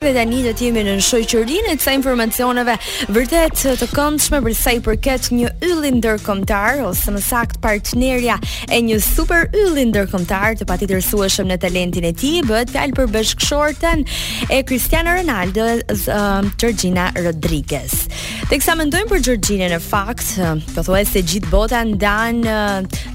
Dhe tani do të jemi në shoqërinë e disa informacioneve vërtet të këndshme për sa i përket një ylli ndërkombëtar ose më sakt partnerja e një super ylli ndërkombëtar të patjetërsueshëm në talentin e tij bëhet fjalë për bashkëshorten e Cristiano Ronaldo, uh, Georgina Rodriguez. Teksa mendojmë për Georginën në fakt, pothuajse gjithë bota ndan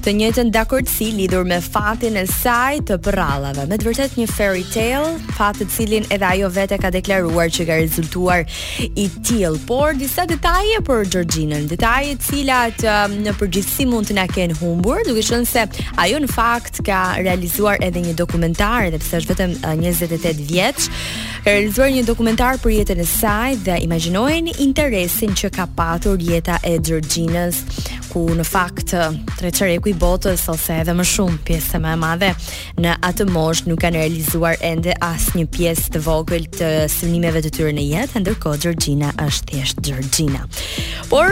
të njëjtën dakordësi lidhur me fatin e saj të përrallave. Me të vërtetë një fairy tale, fat të cilin edhe ajo vetë ka deklaruar që ka rezultuar i tillë, por disa detaje për Georginën, detaje të cilat në përgjithësi mund të na kenë humbur, duke qenë se ajo në fakt ka realizuar edhe një dokumentar, edhe pse është vetëm 28 vjeç, ka realizuar një dokumentar për jetën e saj dhe imagjinojeni interesin që ka patur jeta e Georginës, ku në fakt treçereku i botës ose edhe më shumë pjesë më e madhe në atë moshë nuk kanë realizuar ende as një pjesë të vogël të synimeve të tyre në jetë, ndërkohë Georgina është thjesht Georgina. Por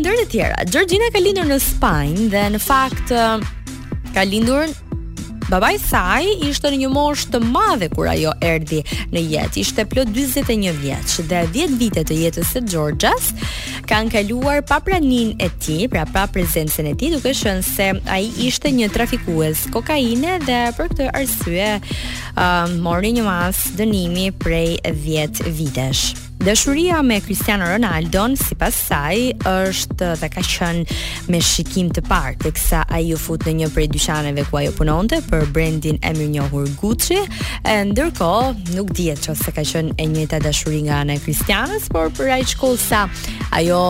ndër të tjera, Georgina ka lindur në Spanjë dhe në fakt ka lindur Babai i saj ishte në një moshë të madhe kur ajo erdhi në jetë. Ishte plot 41 vjeç dhe 10 vite të jetës së Georginës kanë kaluar pa praninë e tij, pra pa prezencën e tij, duke qenë se ai ishte një trafikues kokaine dhe për këtë arsye uh, mori një masë dënimi prej 10 vitesh. Dashuria me Cristiano Ronaldon, sipas saj, është dhe ka qenë me shikim të parë, teksa ai u fut në një prej dyqaneve ku ajo punonte për brendin e mirënjohur Gucci. E ndërkohë, nuk dihet nëse ka qenë e njëjta dashuri nga ana e Cristianos, por për aq kohë sa ajo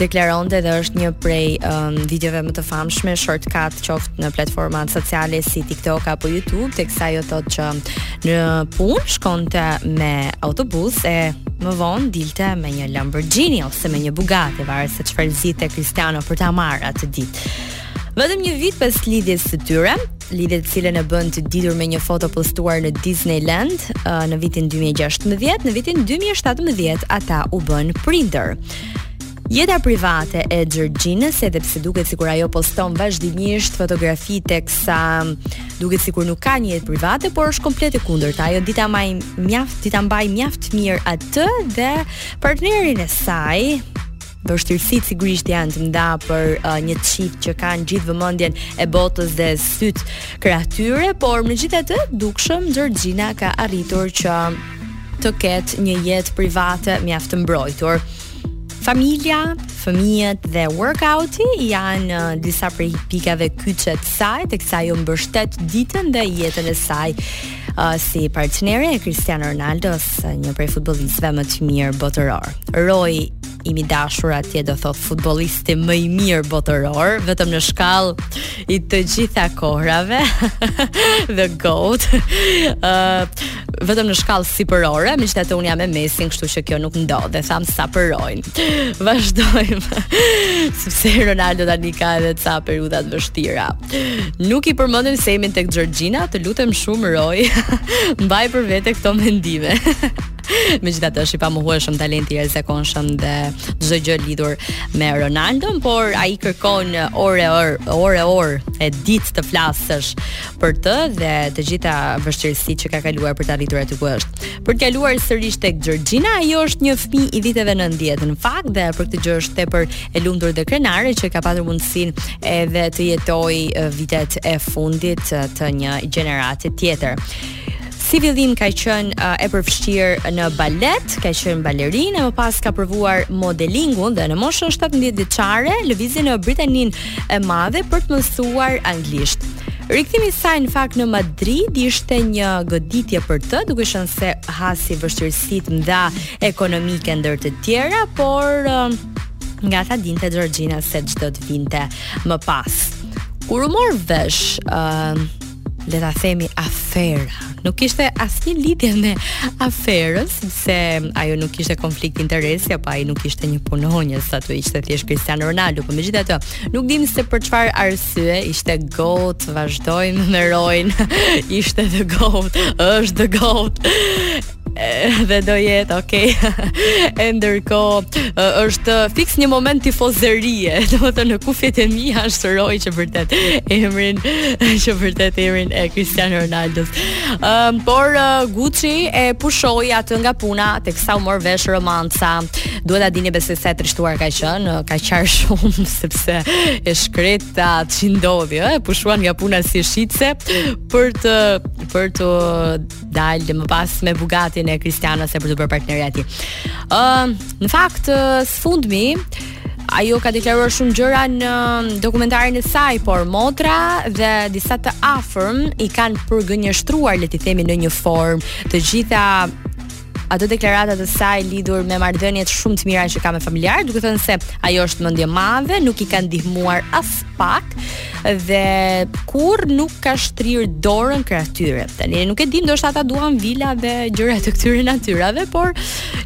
deklaronte dhe është një prej um, videove më të famshme shortcut qoftë në platforma sociale si TikTok apo YouTube, teksa ajo thotë që në punë shkonte me autobus e më vonë dilte me një Lamborghini ose me një Bugatti, varet se çfarë zgjidhte Cristiano për ta marrë atë ditë. Vetëm një vit pas lidhjes së tyre, lidhje të cilën e bënë të ditur me një foto postuar në Disneyland uh, në vitin 2016, në vitin 2017 ata u bënë prindër. Jeta private e Georginës, edhe pse duket sikur ajo poston vazhdimisht fotografi teksa duket sikur nuk ka një jetë private, por është komplet e kundërta. Ajo di ta mbajë mjaft, di ta mbajë mjaft mirë atë dhe partnerin e saj, vështirësitë sigurisht janë të mëdha për uh, një çift që kanë gjithë vëmendjen e botës dhe sytë krah tyre, por megjithatë dukshëm Georgina ka arritur që të ketë një jetë private mjaft të mbrojtur. Familja, fëmijët dhe workouti janë uh, disa prej pikave kyçe të saj, teksa ajo mbështet ditën dhe jetën e saj uh, si partnere e Cristiano Ronaldos, një prej futbollistëve më të mirë botërorë. Roy im i dashur atje do thotë futbollisti më i mirë botëror, vetëm në shkallë i të gjitha kohrave. The goat. Ë uh, vetëm në shkallë sipërore, megjithatë unë jam me Messin, kështu që kjo nuk ndodh, e thamë sa për Royn. Vazhdojmë. Sepse Ronaldo tani ka edhe ca periudha të vështira. Nuk i përmendim se jemi tek Georgina, të lutem shumë Roy. Mbaj për vete këto mendime. Megjithatë është i pamohueshëm talenti i jashtëzakonshëm dhe çdo gjë lidhur me Ronaldon, por ai kërkon orë e orë e orë e ditë të flasësh për të dhe të gjitha vështirësitë që ka kaluar për të arritur aty ku është. Për të kaluar sërish tek Georgina, ajo është një fëmijë i viteve 90 në fakt dhe për këtë gjë është tepër e lumtur dhe krenare që ka patur mundësinë edhe të jetojë vitet e fundit të një gjenerate tjetër. Si fillim ka qenë uh, e përfshirë në balet, ka qenë balerinë, më pas ka provuar modelingun dhe në moshën 17 vjeçare lëvizi në Britaninë e Madhe për të mësuar anglisht. Rikthimi i saj në fakt në Madrid ishte një goditje për të, duke qenë se hasi vështirësi të mëdha ekonomike ndër të tjera, por uh, nga ta dinte Georgina se ç'do të vinte më pas. Kur u mor vesh, uh, le ta themi afera. Nuk kishte asnjë lidhje me aferën, sepse ajo nuk kishte konflikt interesi apo ai nuk ishte një punonjës aty, ishte thjesht Cristiano Ronaldo, por megjithatë, nuk dimë se për çfarë arsye ishte goat, vazhdojmë me Royn. ishte the goat, është the goat. dhe do jetë, ok. e ndërkohë, është fix një moment tifozerie, domethënë në kufjet e mia është Roy që vërtet emrin, që bërtet emrin e Cristiano Ronaldos. Um, por uh, Gucci e pushoi atë nga puna, teksa u mor vesh romanca, duhet ta dini be se sa e trishtuar ka qenë, ka qarë shumë, sepse e shkreta ç'i ndodhi, e pushuan nga puna si shitëse, për të, për të, dalë më pas me Bugatin e Cristianos e për t'u bërë partnerja e tij. Uh, në fakt, uh, së fundmi, ajo ka deklaruar shumë gjëra në dokumentarin e saj, por motra dhe disa të afërm i kanë përgënjeshtruar le të themi në një formë të gjitha ato deklarata të saj lidhur me marrëdhëniet shumë të mira që ka me familjarë, duke thënë se ajo është mendjemadhe, nuk i ka ndihmuar as pak dhe kurrë nuk ka shtrirë dorën drejt tyre. Tani nuk e di ndoshta ata duan vila dhe gjëra të këtyre natyrave, por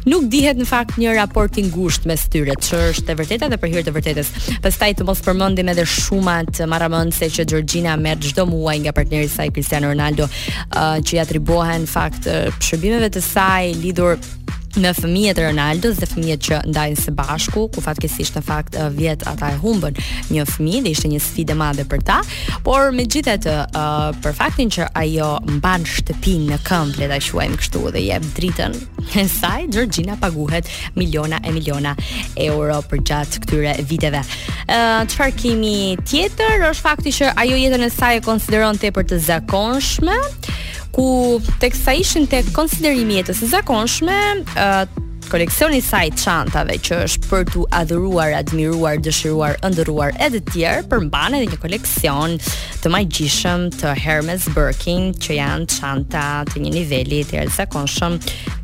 nuk dihet në fakt një raport i ngushtë mes tyre, që është e vërteta dhe për hir të vërtetës. Pastaj të mos përmendim edhe shumat marramendëse që Georgina merr çdo muaj nga partneri i saj Cristiano Ronaldo, uh, që i atribuohen në fakt shërbimeve të saj lidhur me fëmijët e Ronaldos dhe fëmijët që ndajnë së bashku, ku fatkeqësisht në fakt vjet ata e humbën një fëmijë dhe ishte një sfidë e madhe për ta, por megjithatë uh, për faktin që ajo mban shtëpinë në këmbë, le ta quajmë kështu dhe jep dritën e saj, Georgina paguhet miliona e miliona euro përgjatë këtyre viteve. Uh, çfarë uh, kemi tjetër? Është fakti që ajo jetën e saj e konsideron tepër të zakonshme, ku teksa ishim tek konsiderimi i jetës së zakonshme, uh, koleksioni i saj i çantave që është për t'u adhuruar, admiruar, dëshiruar, ëndërruar e të tjerë, përmban edhe një koleksion të magjishëm të Hermes Birkin, që janë çanta të një niveli të jashtëzakonshëm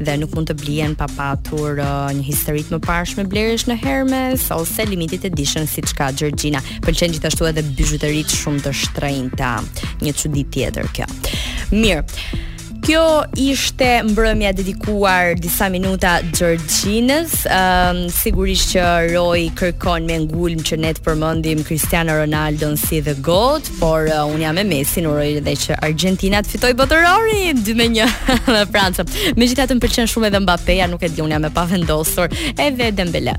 dhe nuk mund të blihen pa patur uh, një histori të mëparshme blerjesh në Hermes ose limited edition siç ka Georgina. Pëlqen gjithashtu edhe bizhuteritë shumë të shtrenjta. Një çudi tjetër kjo. Mirë. Kjo ishte mbrëmja dedikuar disa minuta Georginës, um, ehm, sigurisht që Roy kërkon me ngulm që ne të përmendim Cristiano Ronaldon si the GOAT, por uh, unë jam me Messin, uroj dhe që Argentina të fitojë botërorin, dy me një me Francën. Megjithatë më pëlqen shumë edhe Mbappéja, nuk e di unë jam e pavendosur, edhe Dembele.